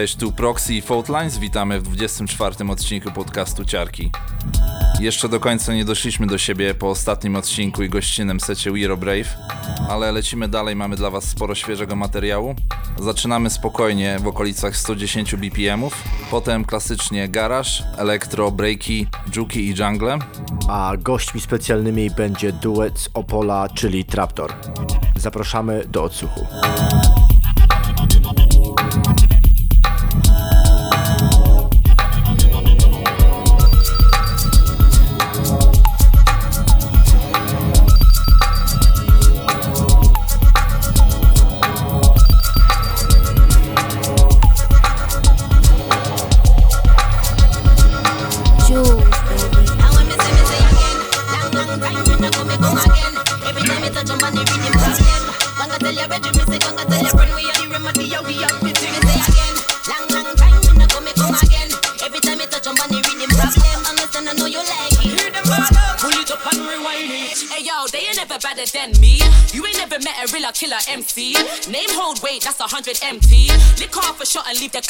Cześć, tu Proxy i Faultlines, witamy w 24 odcinku podcastu Ciarki. Jeszcze do końca nie doszliśmy do siebie po ostatnim odcinku i gościnnym secie Wiro Brave, ale lecimy dalej, mamy dla Was sporo świeżego materiału. Zaczynamy spokojnie w okolicach 110 BPMów, potem klasycznie garaż, elektro, breaki, juki i jungle. A gośćmi specjalnymi będzie duet z Opola, czyli Traptor. Zapraszamy do odsłuchu.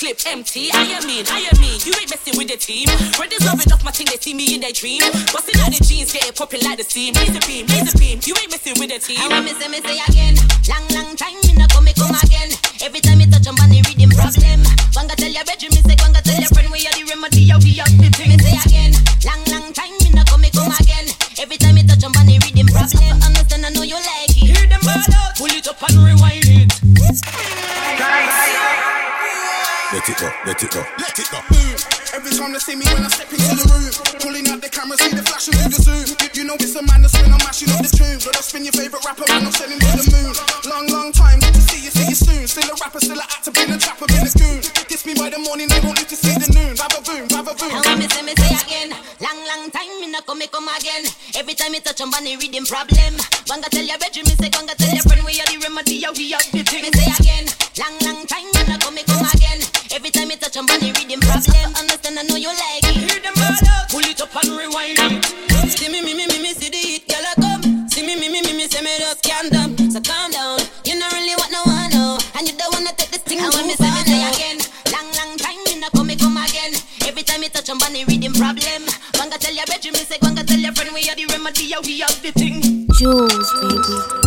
clip empty. I am mean, I am mean, you ain't messing with the team. Brothers loving off my thing, they see me in their dream. Busting out the jeans, getting popping like the steam. Laser beam, laser beam, you ain't messing with the team. I want missing, missing, I Somebody reading problem. Wanga tell your bedroom, say, Wanga tell your friend, we are the remedy, yeah, we have the thing. Juls, baby.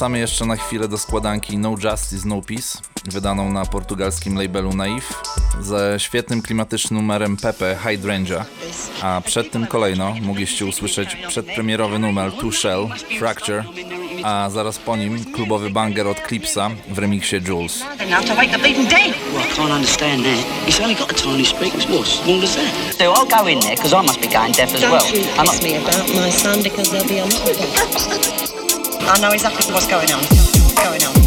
Wracamy jeszcze na chwilę do składanki No Justice, No Peace, wydaną na portugalskim labelu Naif ze świetnym klimatycznym numerem Pepe Hydrangea. A przed tym kolejno mogliście usłyszeć przedpremierowy numer Two Shell Fracture, a zaraz po nim klubowy banger od Clipsa w remiksie Jules. Well, I know exactly what's going on. Going on.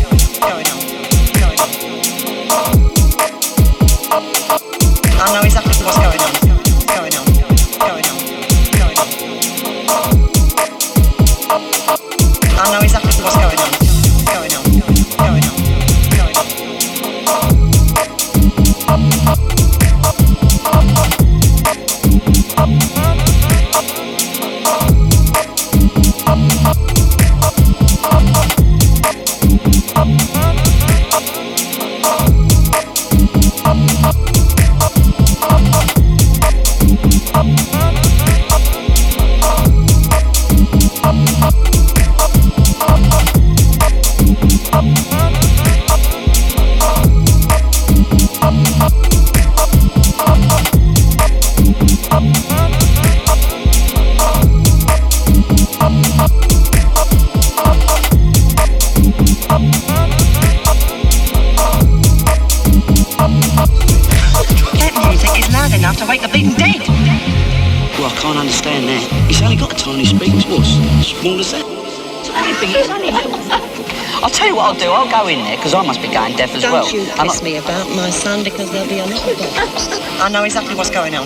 because I must be going deaf as Don't well. Don't you ask me about my son because there'll be a lot of them. I know exactly what's going on.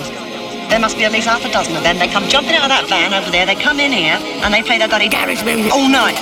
There must be at least half a dozen of them. They come jumping out of that van over there, they come in here, and they play their bloody garage music all night.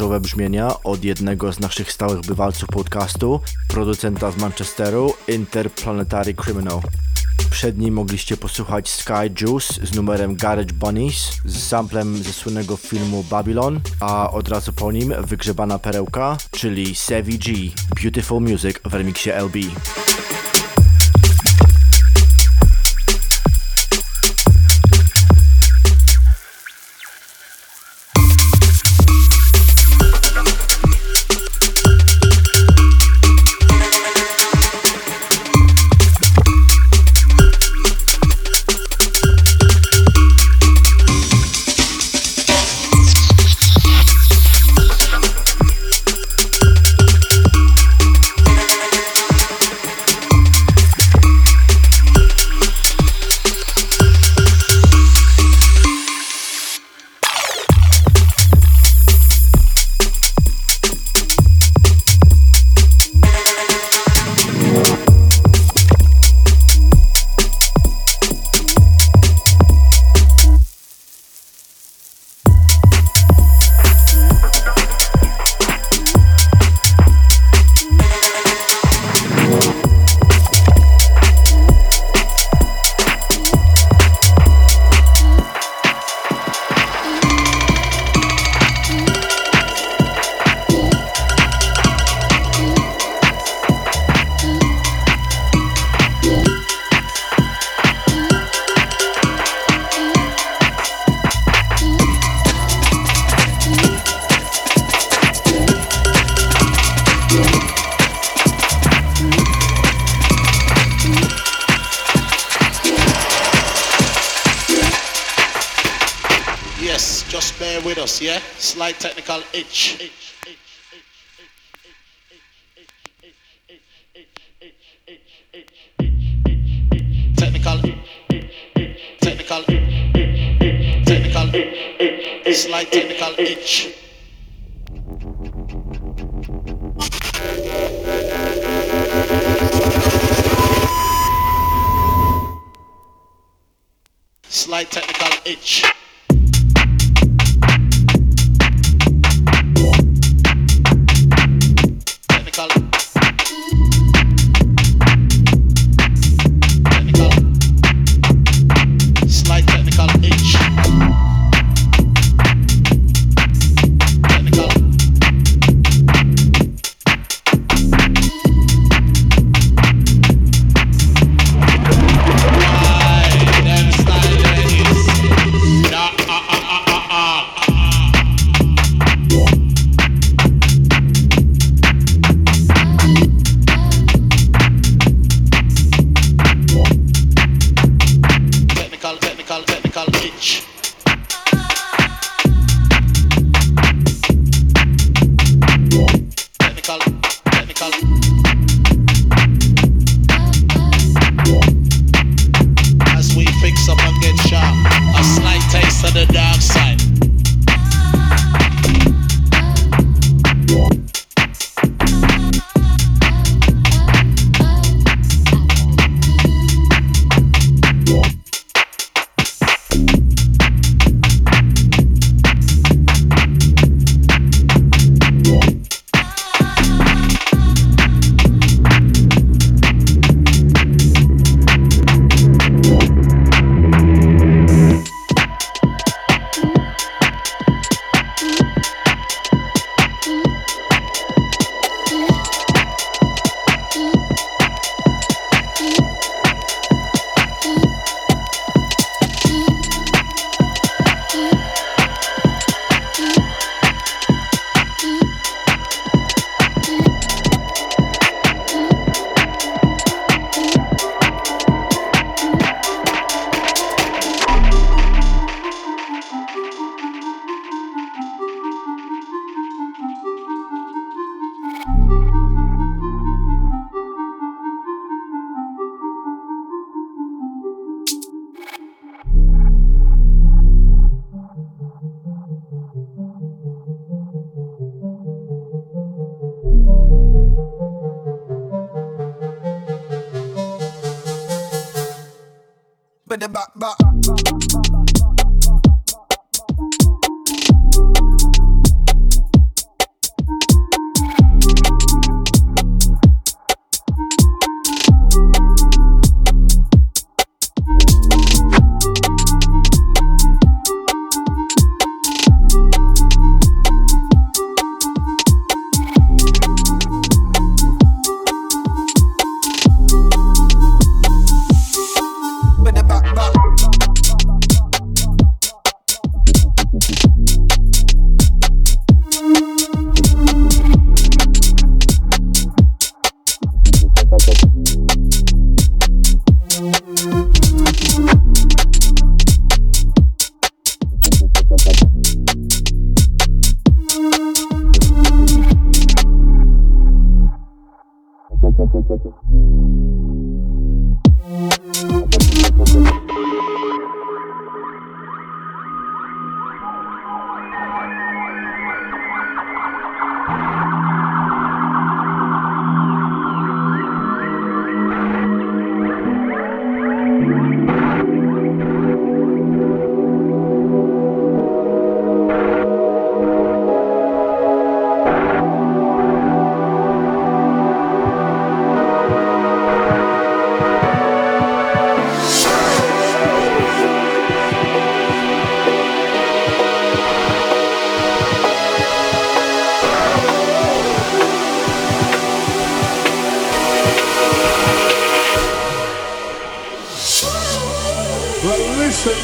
Garażowe brzmienia od jednego z naszych stałych bywalców podcastu, producenta z Manchesteru, Interplanetary Criminal. Przed nim mogliście posłuchać Sky Juice z numerem Garage Bunnies z samplem ze słynnego filmu Babylon, a od razu po nim wygrzebana perełka, czyli Savvy G, Beautiful Music w remiksie LB.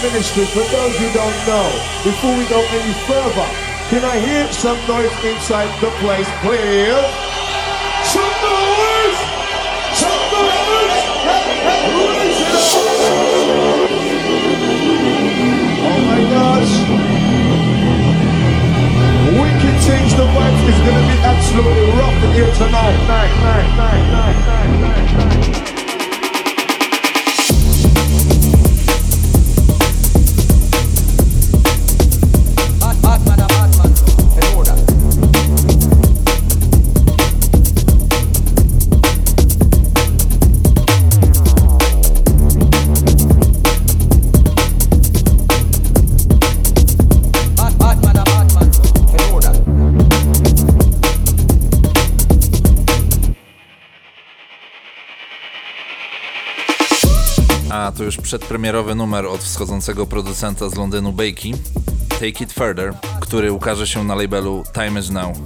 Ministry, for those who don't know, before we go any further, can I hear some noise inside the place, please? Some noise! Some noise! Raise it up! Oh my gosh! Wicked things, the vibes is gonna be absolutely rough here tonight. Night, night, night, night, night, night, Już przedpremierowy numer od wschodzącego producenta z Londynu Bakey, Take It Further, który ukaże się na labelu Time Is Now.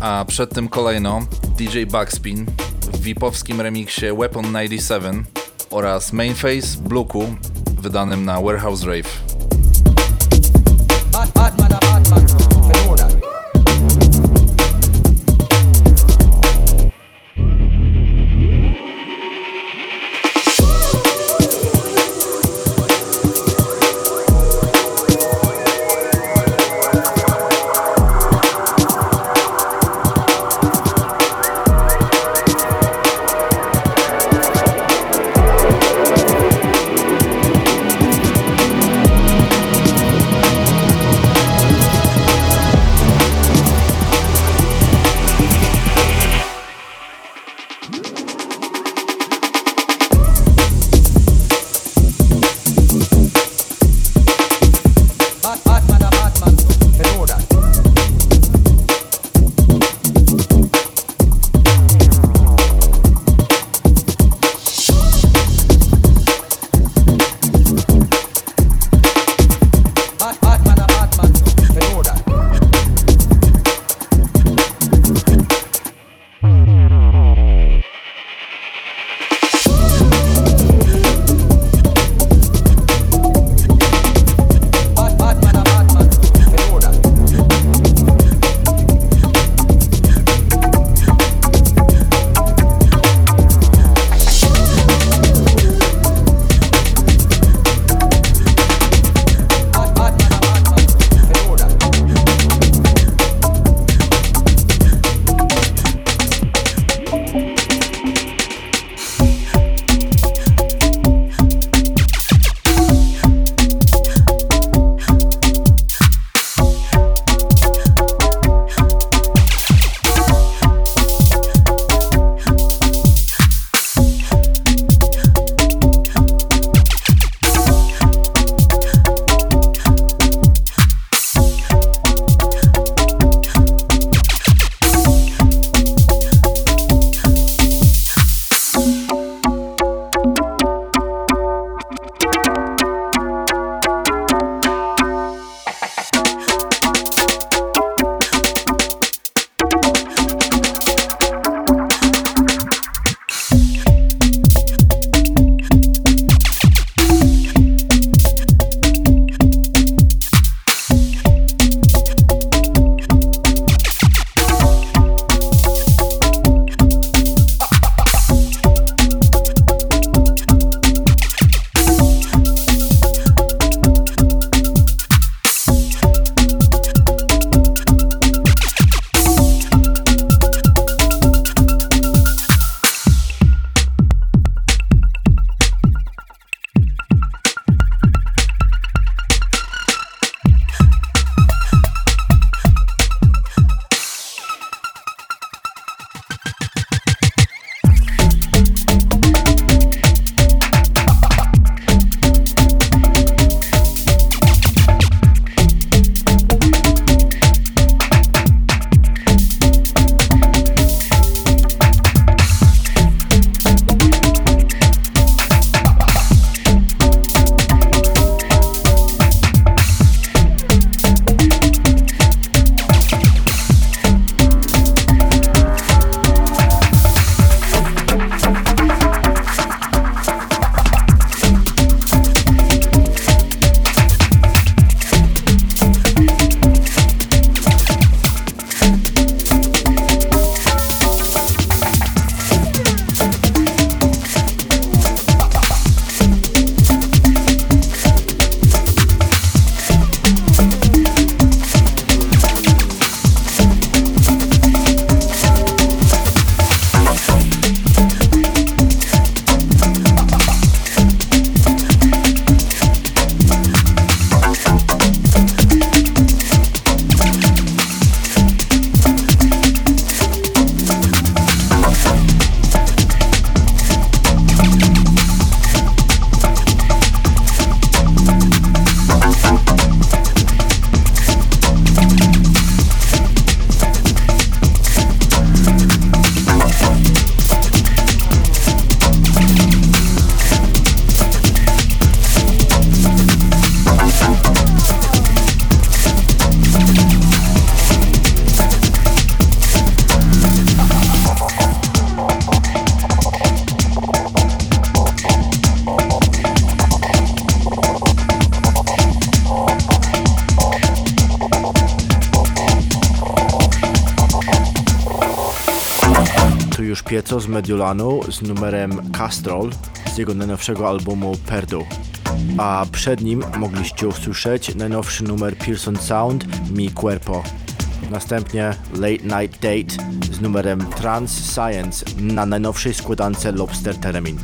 A przed tym kolejno DJ Backspin w VIP-owskim remiksie Weapon 97 oraz Mainface Bluku wydanym na Warehouse Rave. Mediolanu z numerem Castrol z jego najnowszego albumu Perdu. A przed nim mogliście usłyszeć najnowszy numer Pearson Sound Mi Cuerpo. Następnie Late Night Date z numerem Trans Science na najnowszej składance Lobster Termin.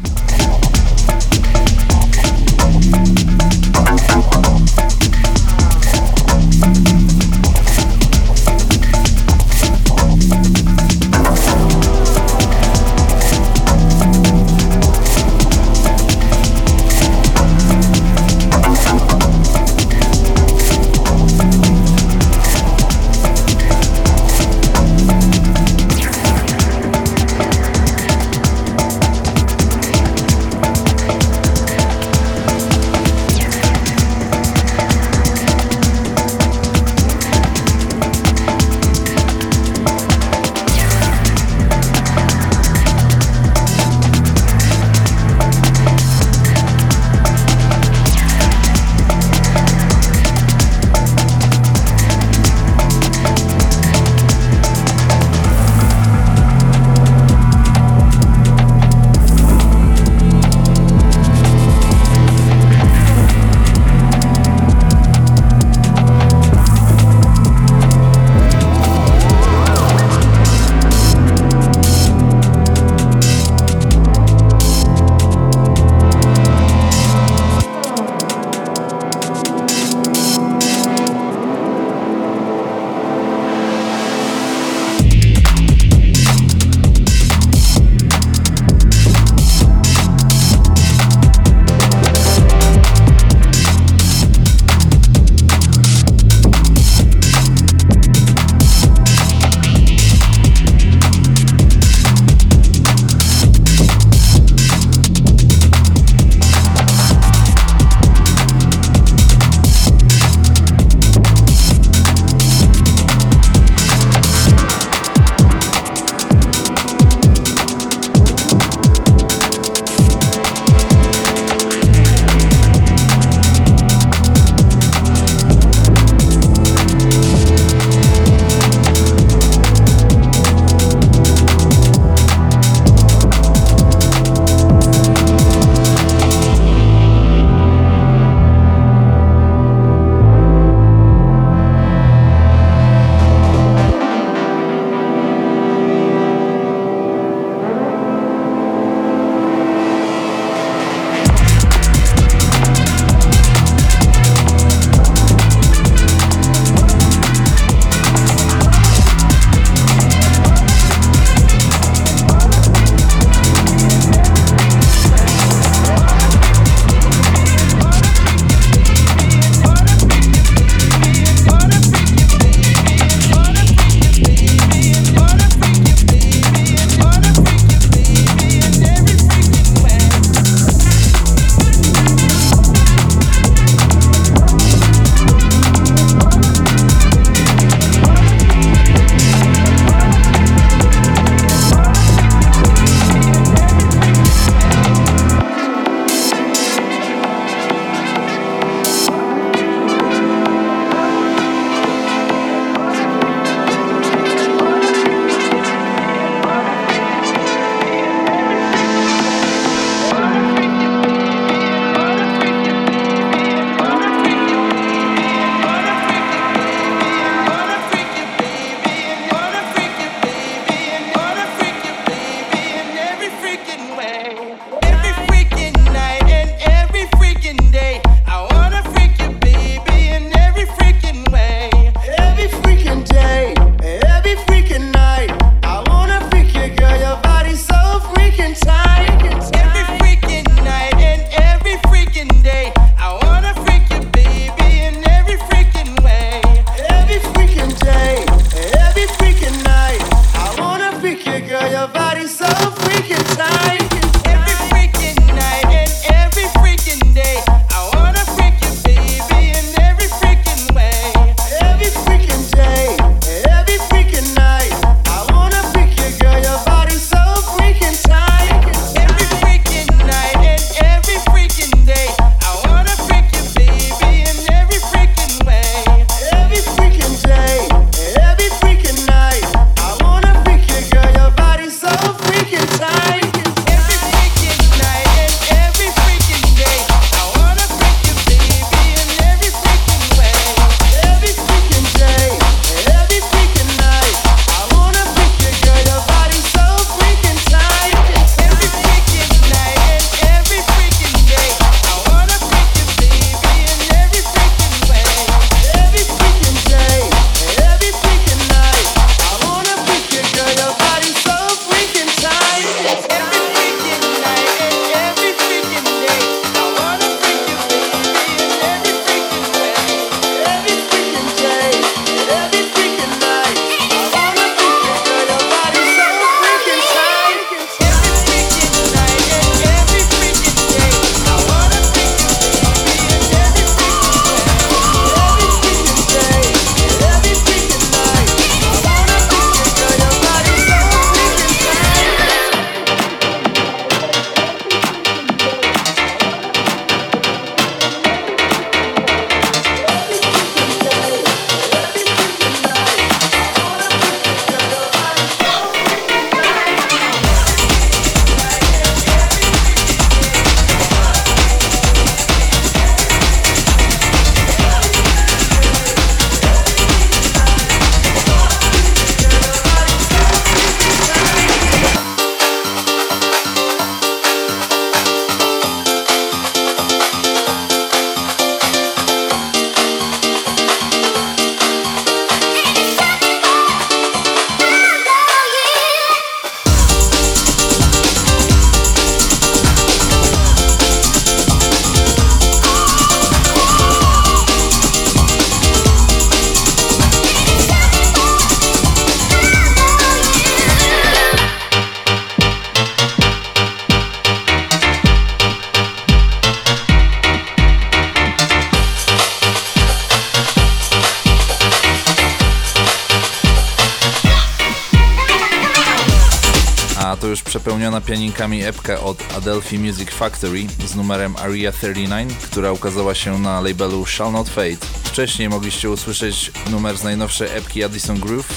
Pianinkami epka od Adelphi Music Factory z numerem Aria 39, która ukazała się na labelu Shall Not Fade. Wcześniej mogliście usłyszeć numer z najnowszej epki Addison Groove,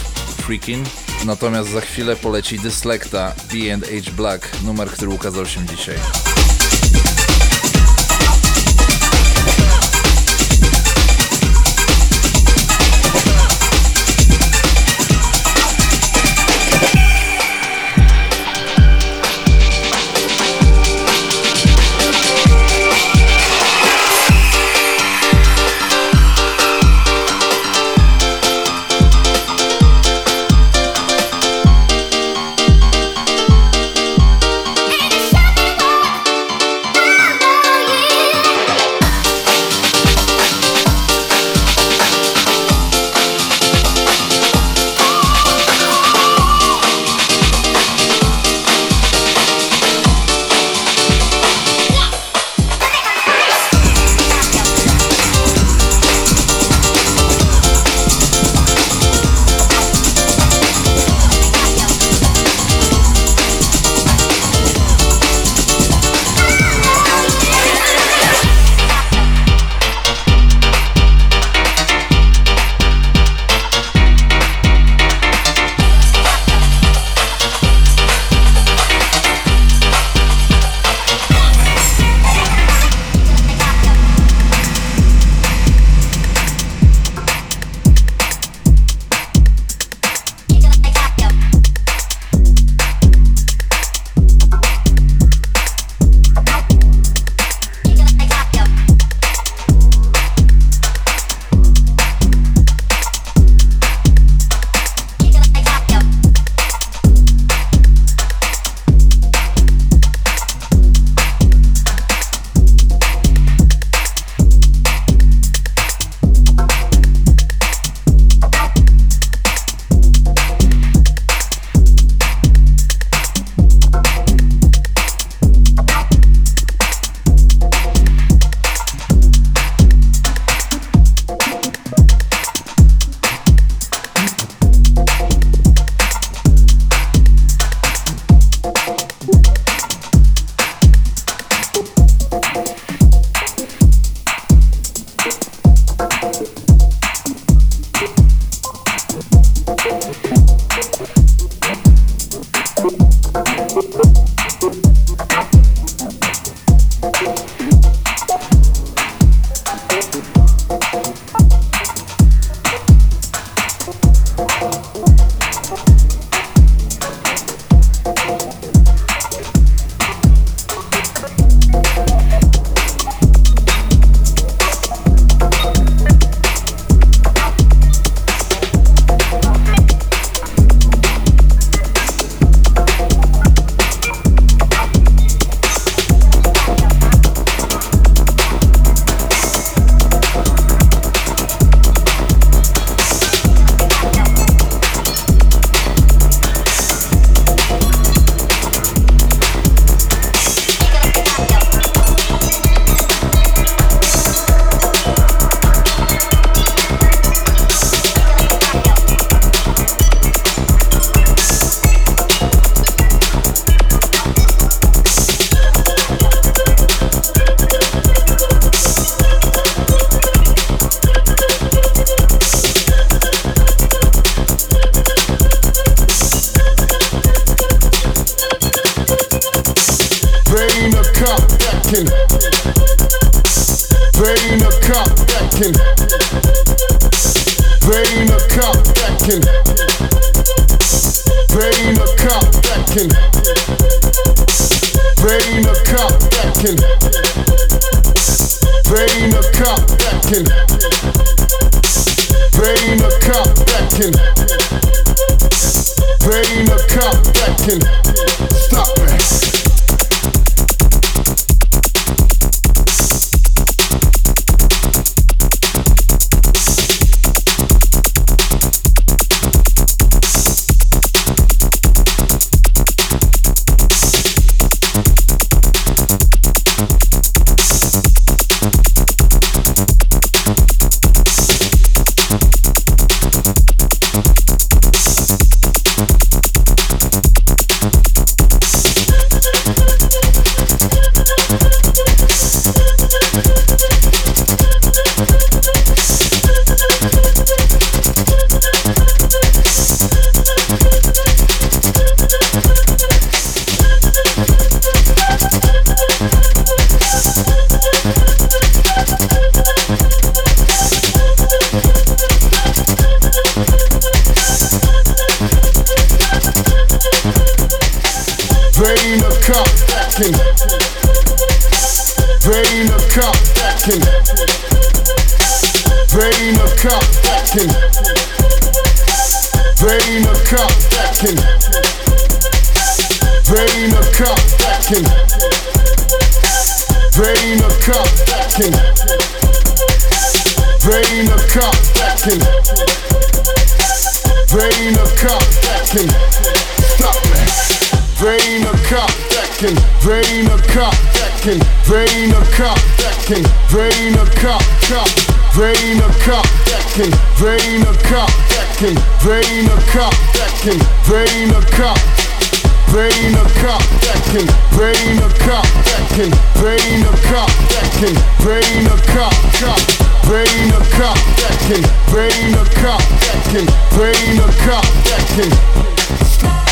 Freakin', natomiast za chwilę poleci Dyslecta B&H Black, numer, który ukazał się dzisiaj. Vein a cop backing. Vein a cop backing. Vein a cop backing. rain a cup, decking, rain a cup, decking, rain a cup, decking, rain a cup. Rain a cup, decking, rain a cup, decking, rain a cup, decking, rain a cup, cup, rain a cup, decking, rain a cup, decking, rain a cup, decking.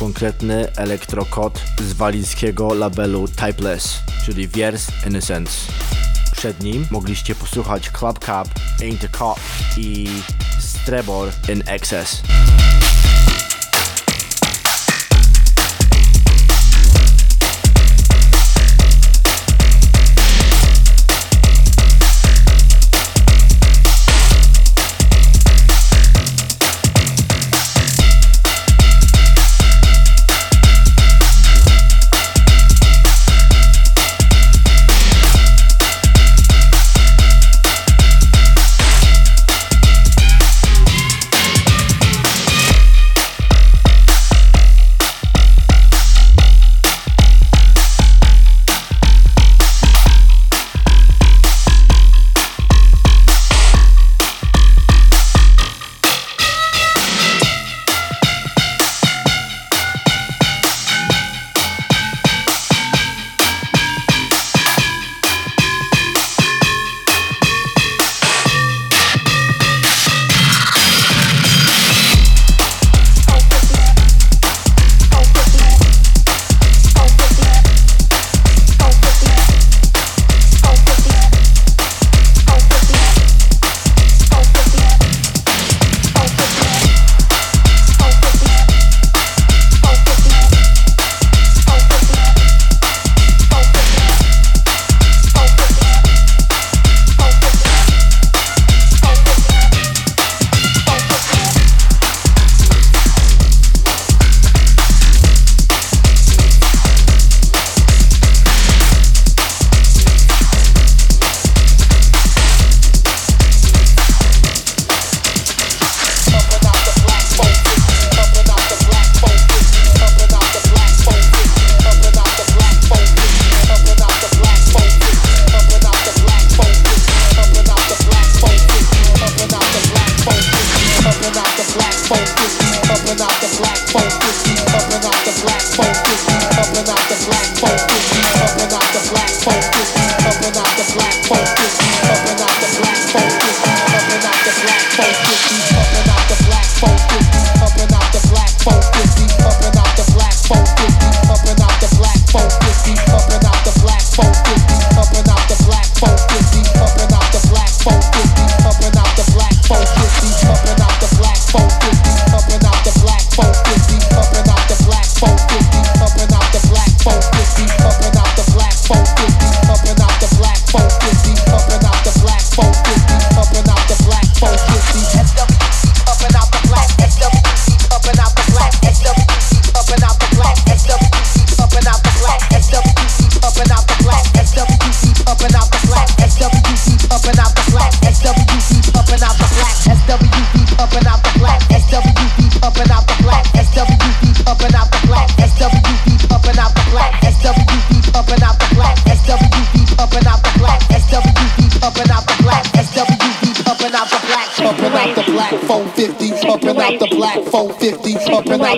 Konkretny elektrokod z walijskiego labelu Typeless, czyli Viers Innocence. Przed nim mogliście posłuchać Club Cup, Ain't the Cop i Strebor in Excess.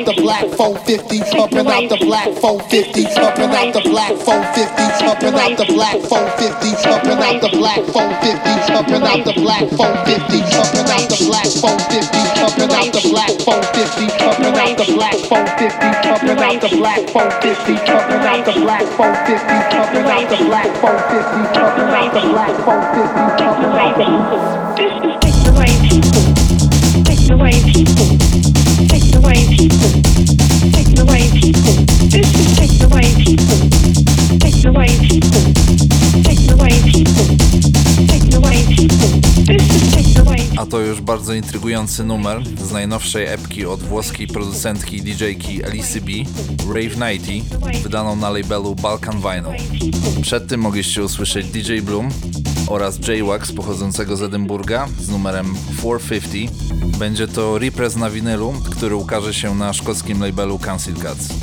Out the black 450, up and out the black 450, up and out the black 450, up and out the black 450, up and out the black 450, up and out the black 450, up and out the black 450, up and out the black 450, up and out the black 450, up and out the black 450, up and out the black 450, up and out the black 450, up and out the black 450, up and out the away people. This is take. Take away people. People. Take away people. A to już bardzo intrygujący numer z najnowszej epki od włoskiej producentki DJ-ki Elisy B, Rave 90, wydaną na labelu Balkan Vinyl. Przed tym mogliście usłyszeć DJ Bloom oraz J-Wax pochodzącego z Edynburga z numerem 450. Będzie to reprez na winylu, który ukaże się na szkockim labelu Council Cuts.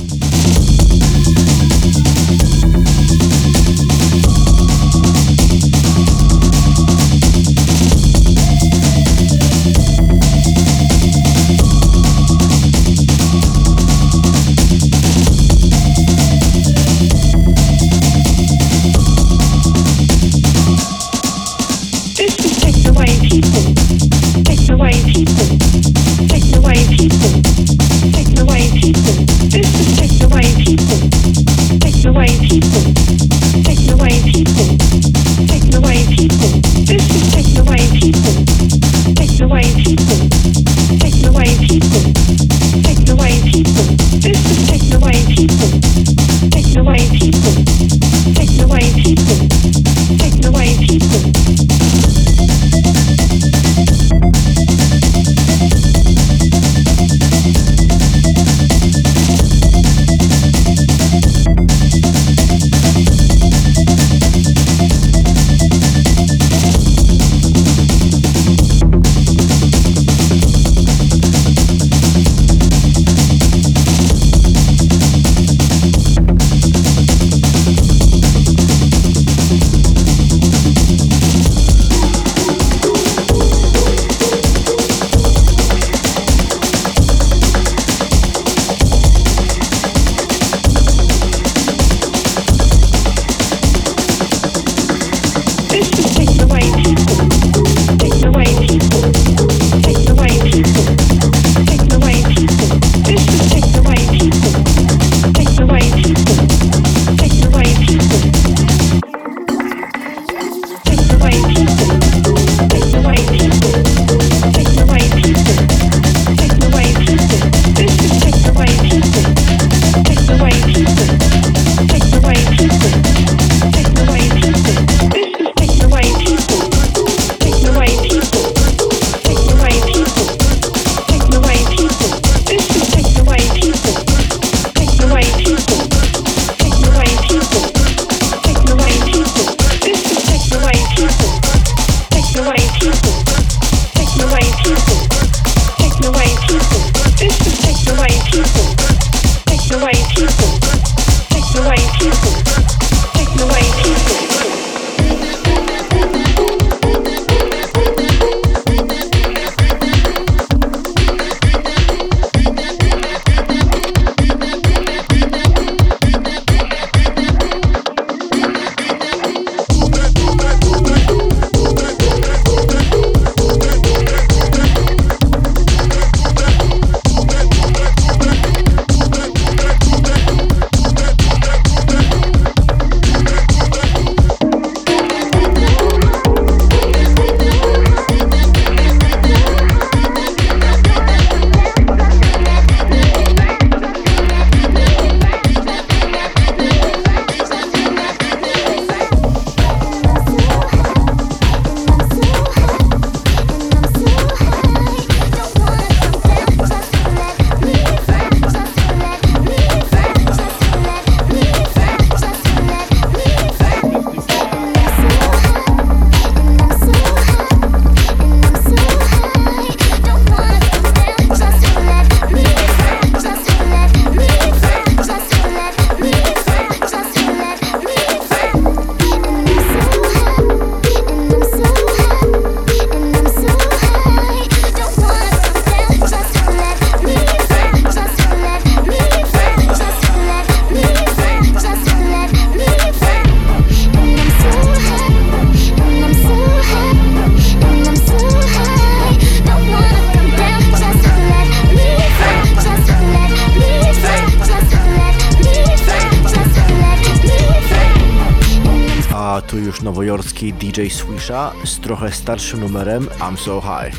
DJ Swisha z trochę starszym numerem I'm So High.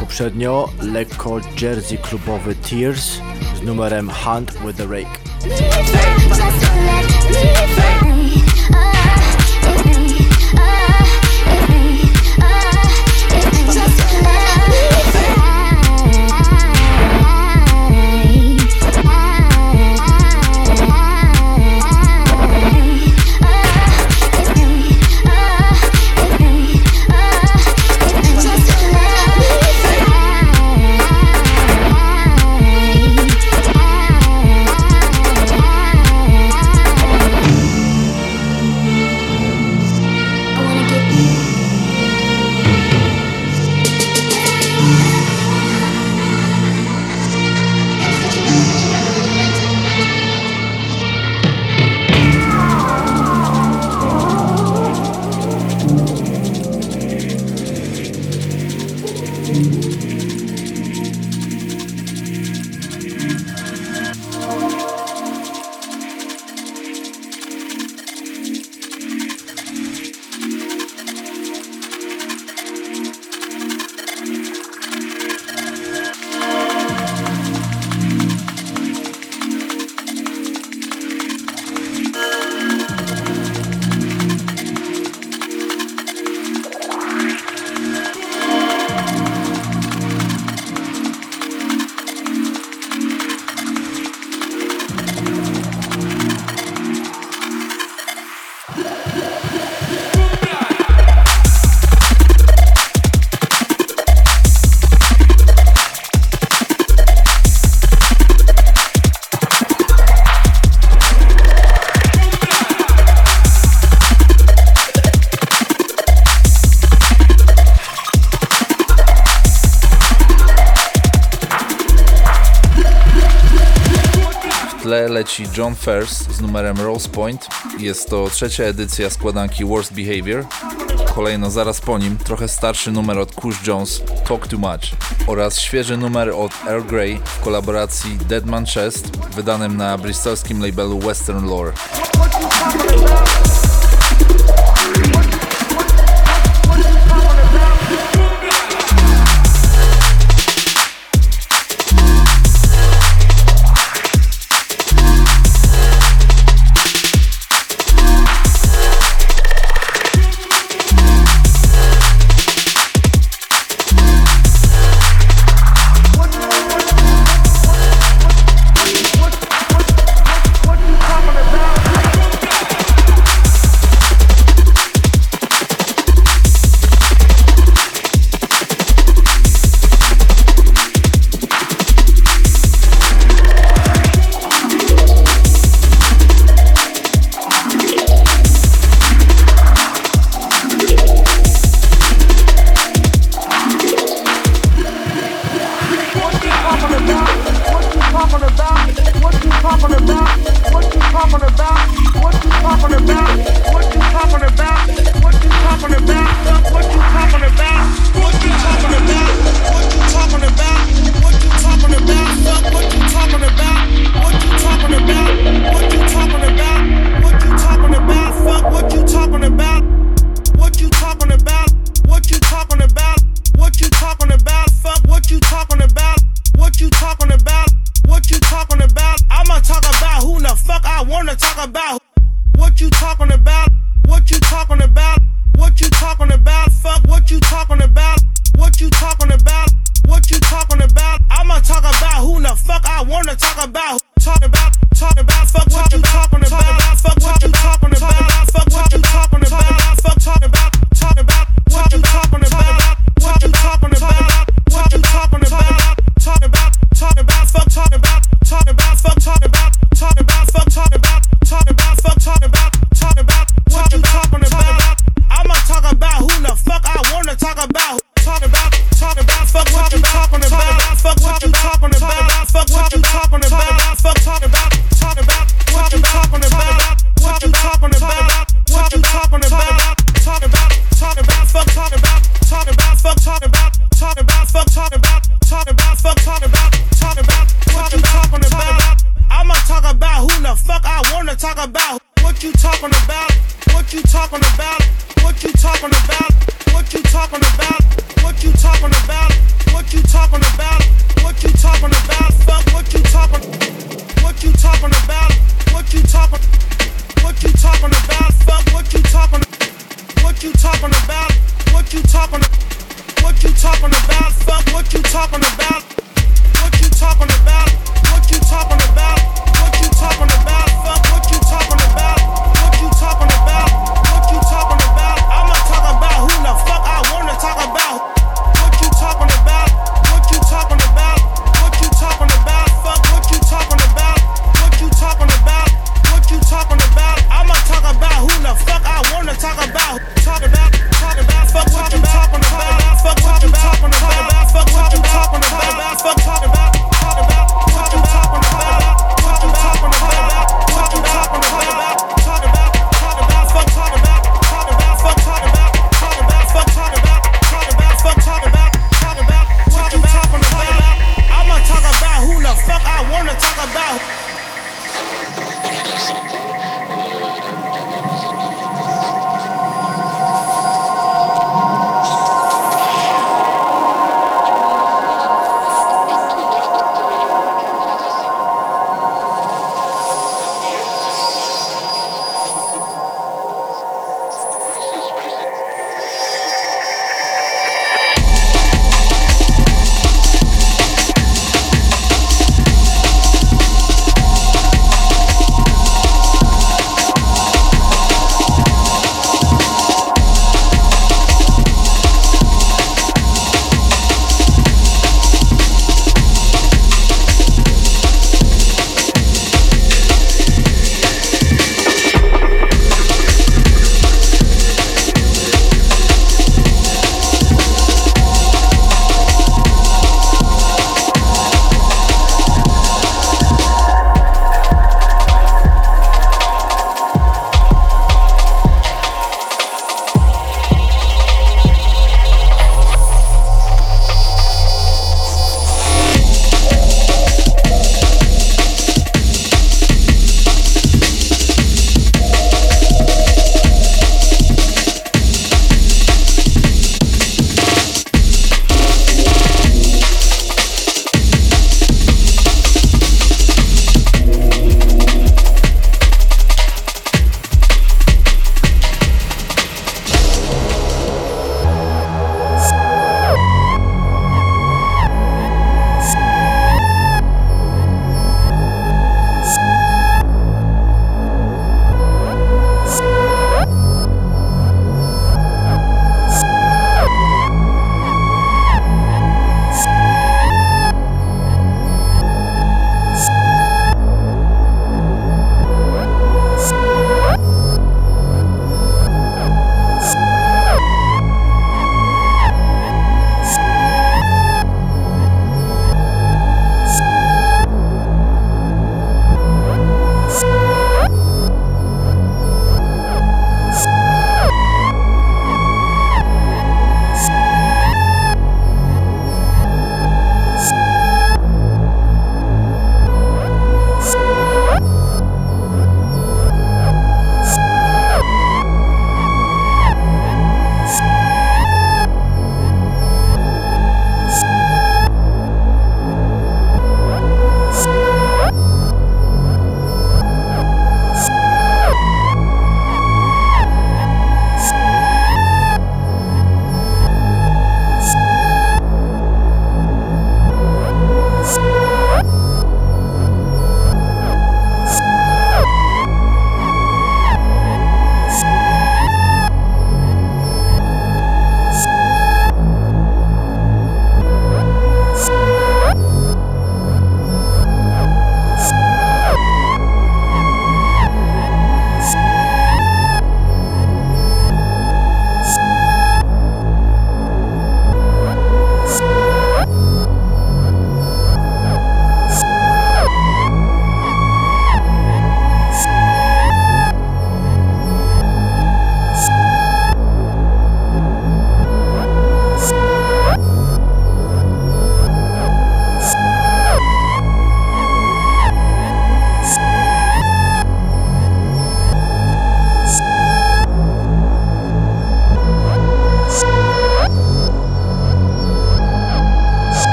Poprzednio lekko jersey klubowy Tears z numerem Hunt with the Rake. John First z numerem Rose Point. Jest to trzecia edycja składanki Worst Behavior. Kolejno zaraz po nim trochę starszy numer od Kush Jones Talk Too Much oraz świeży numer od Earl Grey w kolaboracji Deadman Chest wydanym na bristolskim labelu Western Lore.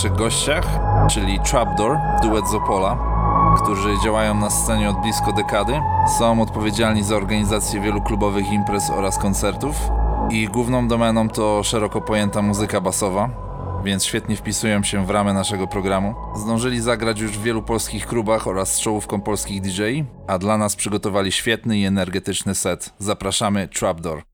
Naszych gościach, czyli Trapdoor, duet z Opola. którzy działają na scenie od blisko dekady. Są odpowiedzialni za organizację wielu klubowych imprez oraz koncertów. Ich główną domeną to szeroko pojęta muzyka basowa, więc świetnie wpisują się w ramę naszego programu. Zdążyli zagrać już w wielu polskich klubach oraz z czołówką polskich DJ, a dla nas przygotowali świetny i energetyczny set. Zapraszamy Trapdoor.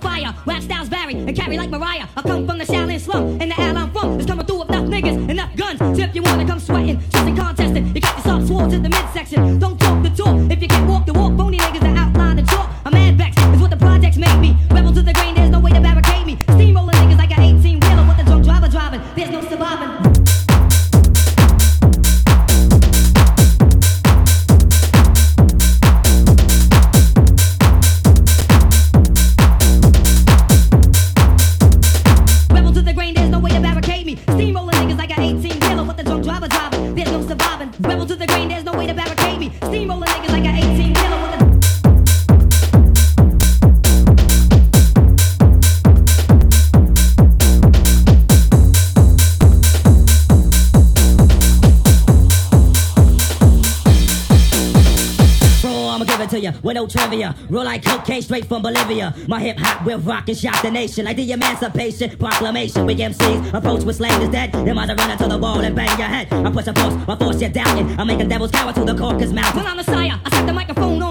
fire. Rap styles vary and carry like Mariah. I come from the Shaolin slum, and the alley I'm from is coming through with enough niggas, enough guns. So if you wanna come sweating, just in contesting, you got yourself swords in the midsection. Don't came straight from Bolivia. My hip hop will rock and shock the nation like the Emancipation Proclamation. We MCs approach with slang is dead. Am I to run into the wall and bang your head? I push a force, I force you doubting. I make a devil's cower to the caucus mouth. Well, I'm sire. I set the microphone on.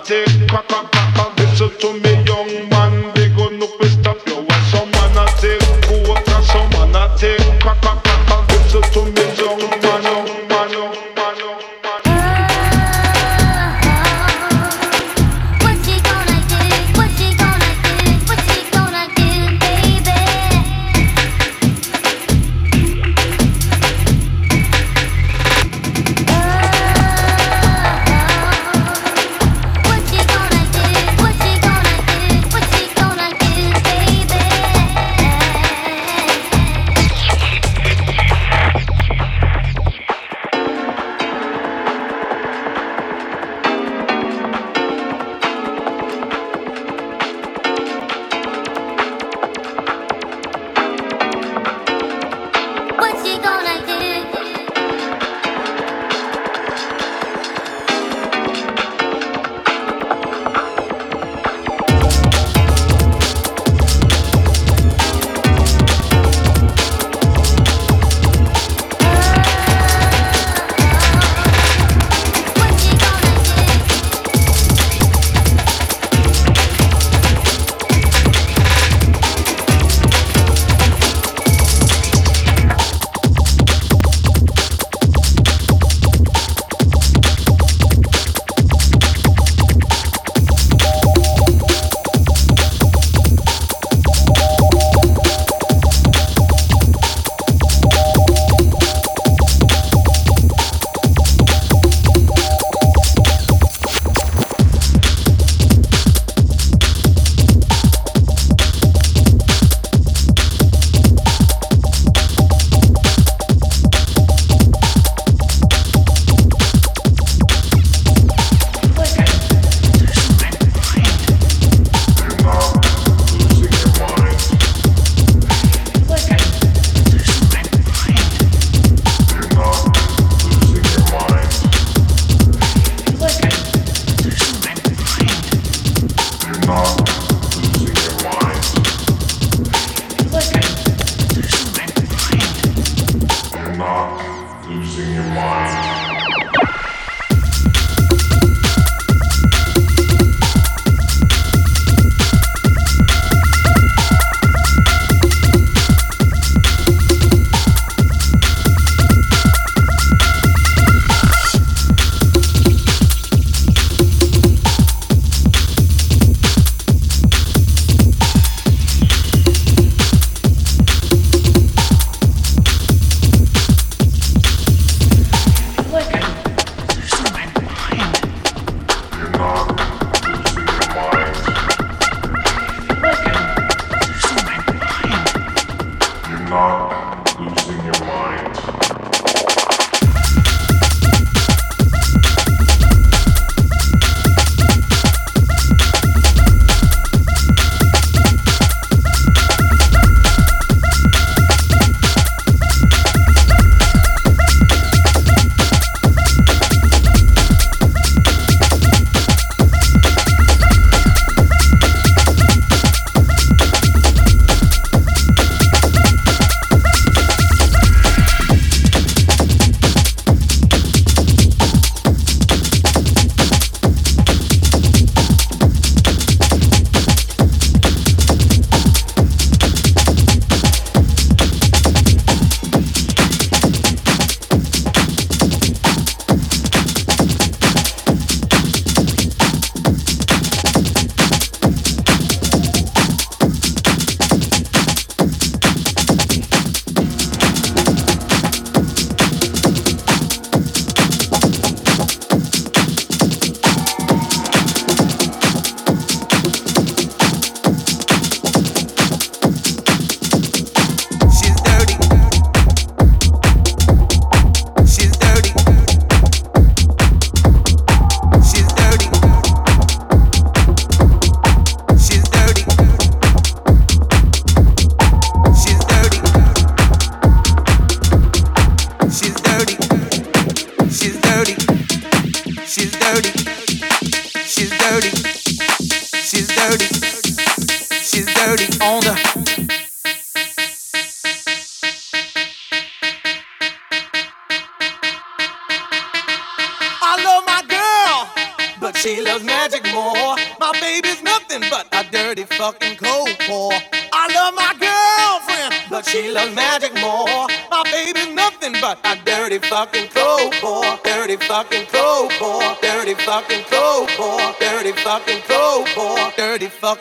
Pâté, listen to me, young.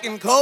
Fucking cold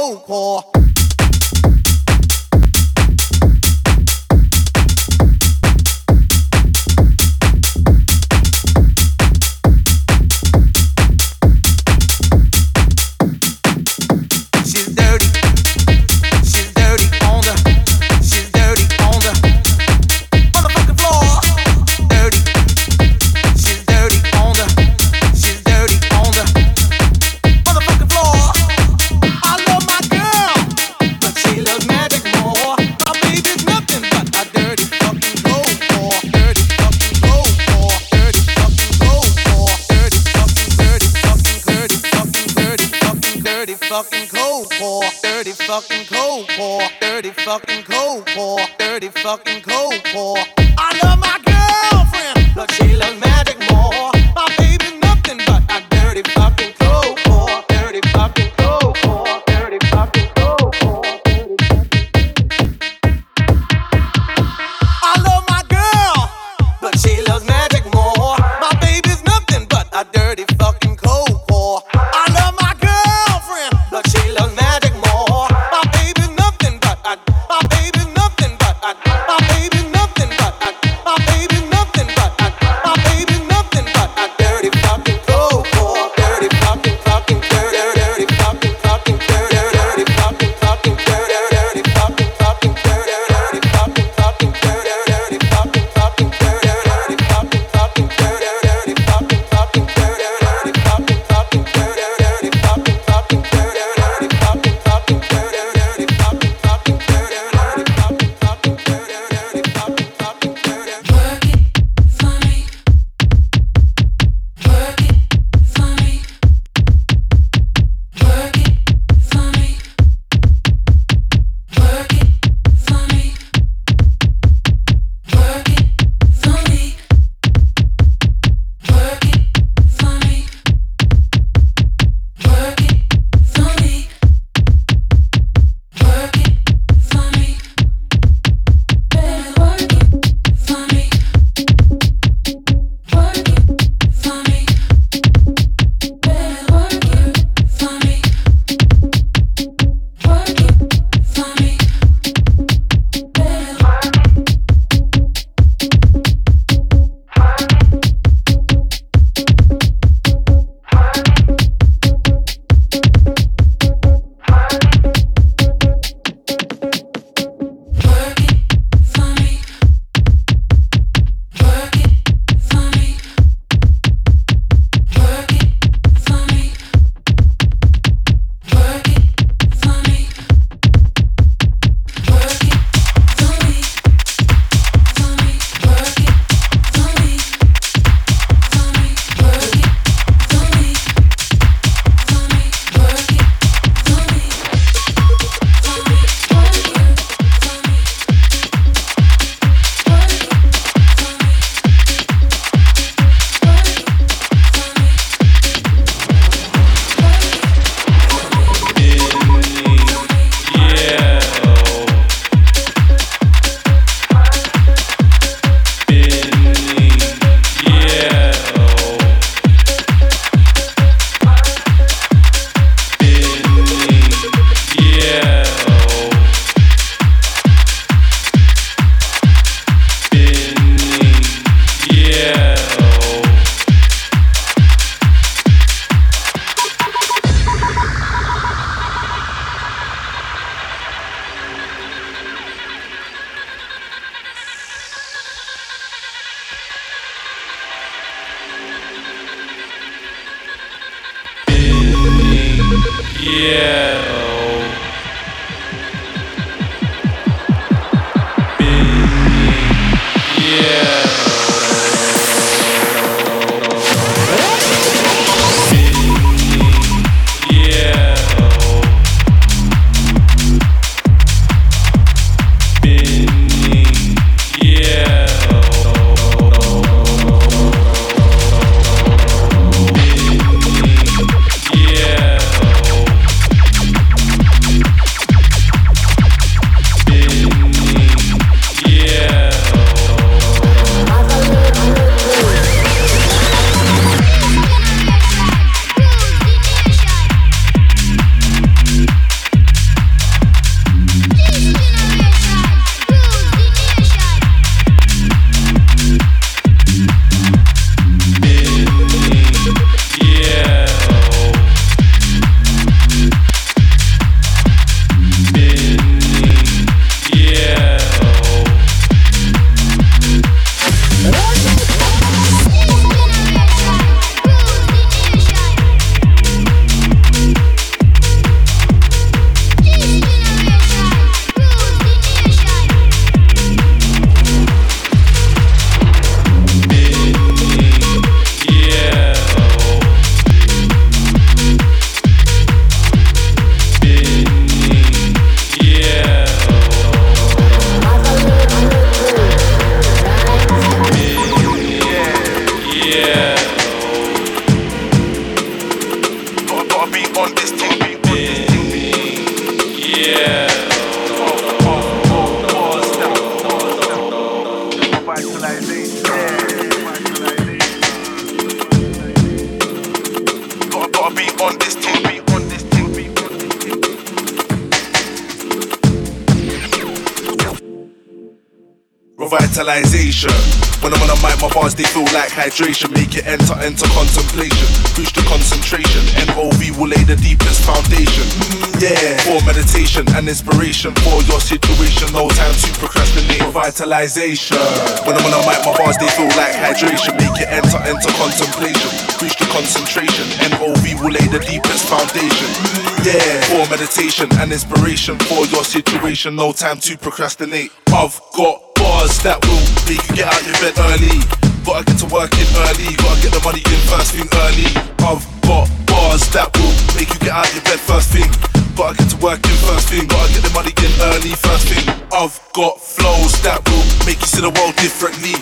hydration. Make it enter, enter contemplation. Boost the concentration. NOV will lay the deepest foundation. Mm, yeah. For meditation and inspiration for your situation. No time to procrastinate. Revitalization. When I'm on a mic, my bars they feel like hydration. Make it enter, enter contemplation. Boost the concentration. NOV will lay the deepest foundation. Mm, yeah. For meditation and inspiration for your situation. No time to procrastinate. I've got bars that will make you get out your bed early. Gotta get to work in early, gotta get the money in first thing early. I've got bars that will make you get out your bed first thing. Gotta get to work in first thing, gotta get the money in early first thing. I've got flows that will make you see the world differently.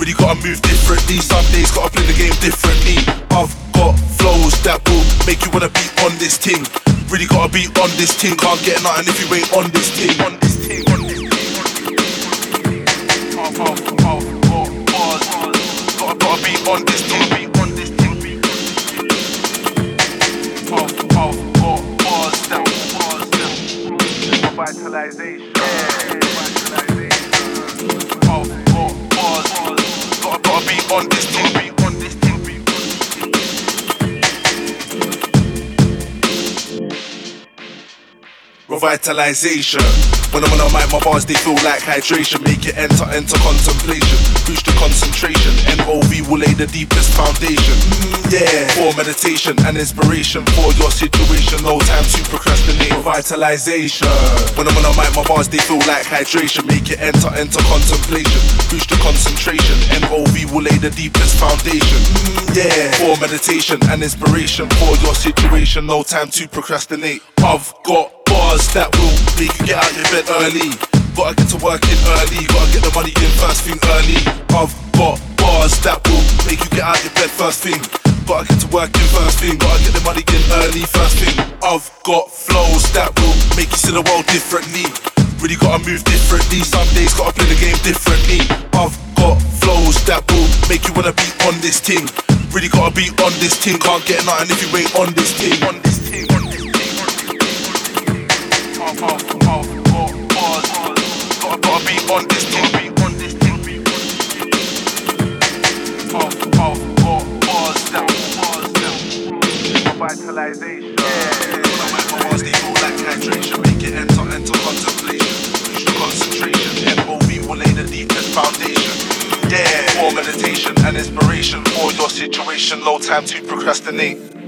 Really gotta move differently, some days gotta play the game differently. I've got flows that will make you wanna be on this thing. Really gotta be on this thing, can't get nothing if you ain't on this thing. On this thing, on this thing. I've, I've, I've got bars, Revitalization. Gotta, gotta be on this. Revitalization. When I'm on a mic, my bars they feel like hydration. Make it enter, enter contemplation. Boost the concentration. NOV will lay the deepest foundation. Yeah. For meditation and inspiration for your situation. No time to procrastinate. Revitalization. When I'm on a mic, my bars they feel like hydration. Make it enter, enter contemplation. Boost the concentration. NOV will lay the deepest foundation. Yeah. For meditation and inspiration for your situation. No time to procrastinate. I've got bars that will make you get out your bed early. Gotta get to work in early, gotta get the money in first thing early. I've got bars that will make you get out your bed first thing. Gotta get to work in first thing, gotta get the money in early first thing. I've got flows that will make you see the world differently. Really gotta move differently, some days gotta play the game differently. I've got flows that will make you wanna be on this thing. Really gotta be on this thing, can't get nothing if you ain't on this thing. On this thing, on this thing. I've, I've, I've got bars, gotta, gotta be on this thing, be on this thing. I've, I've got bars down, bars down. Revitalization. My bars they feel like hydration, make it enter, enter contemplation. Concentration, NOV will lay the deepest foundation. Yeah, for meditation and inspiration for your situation, no time to procrastinate.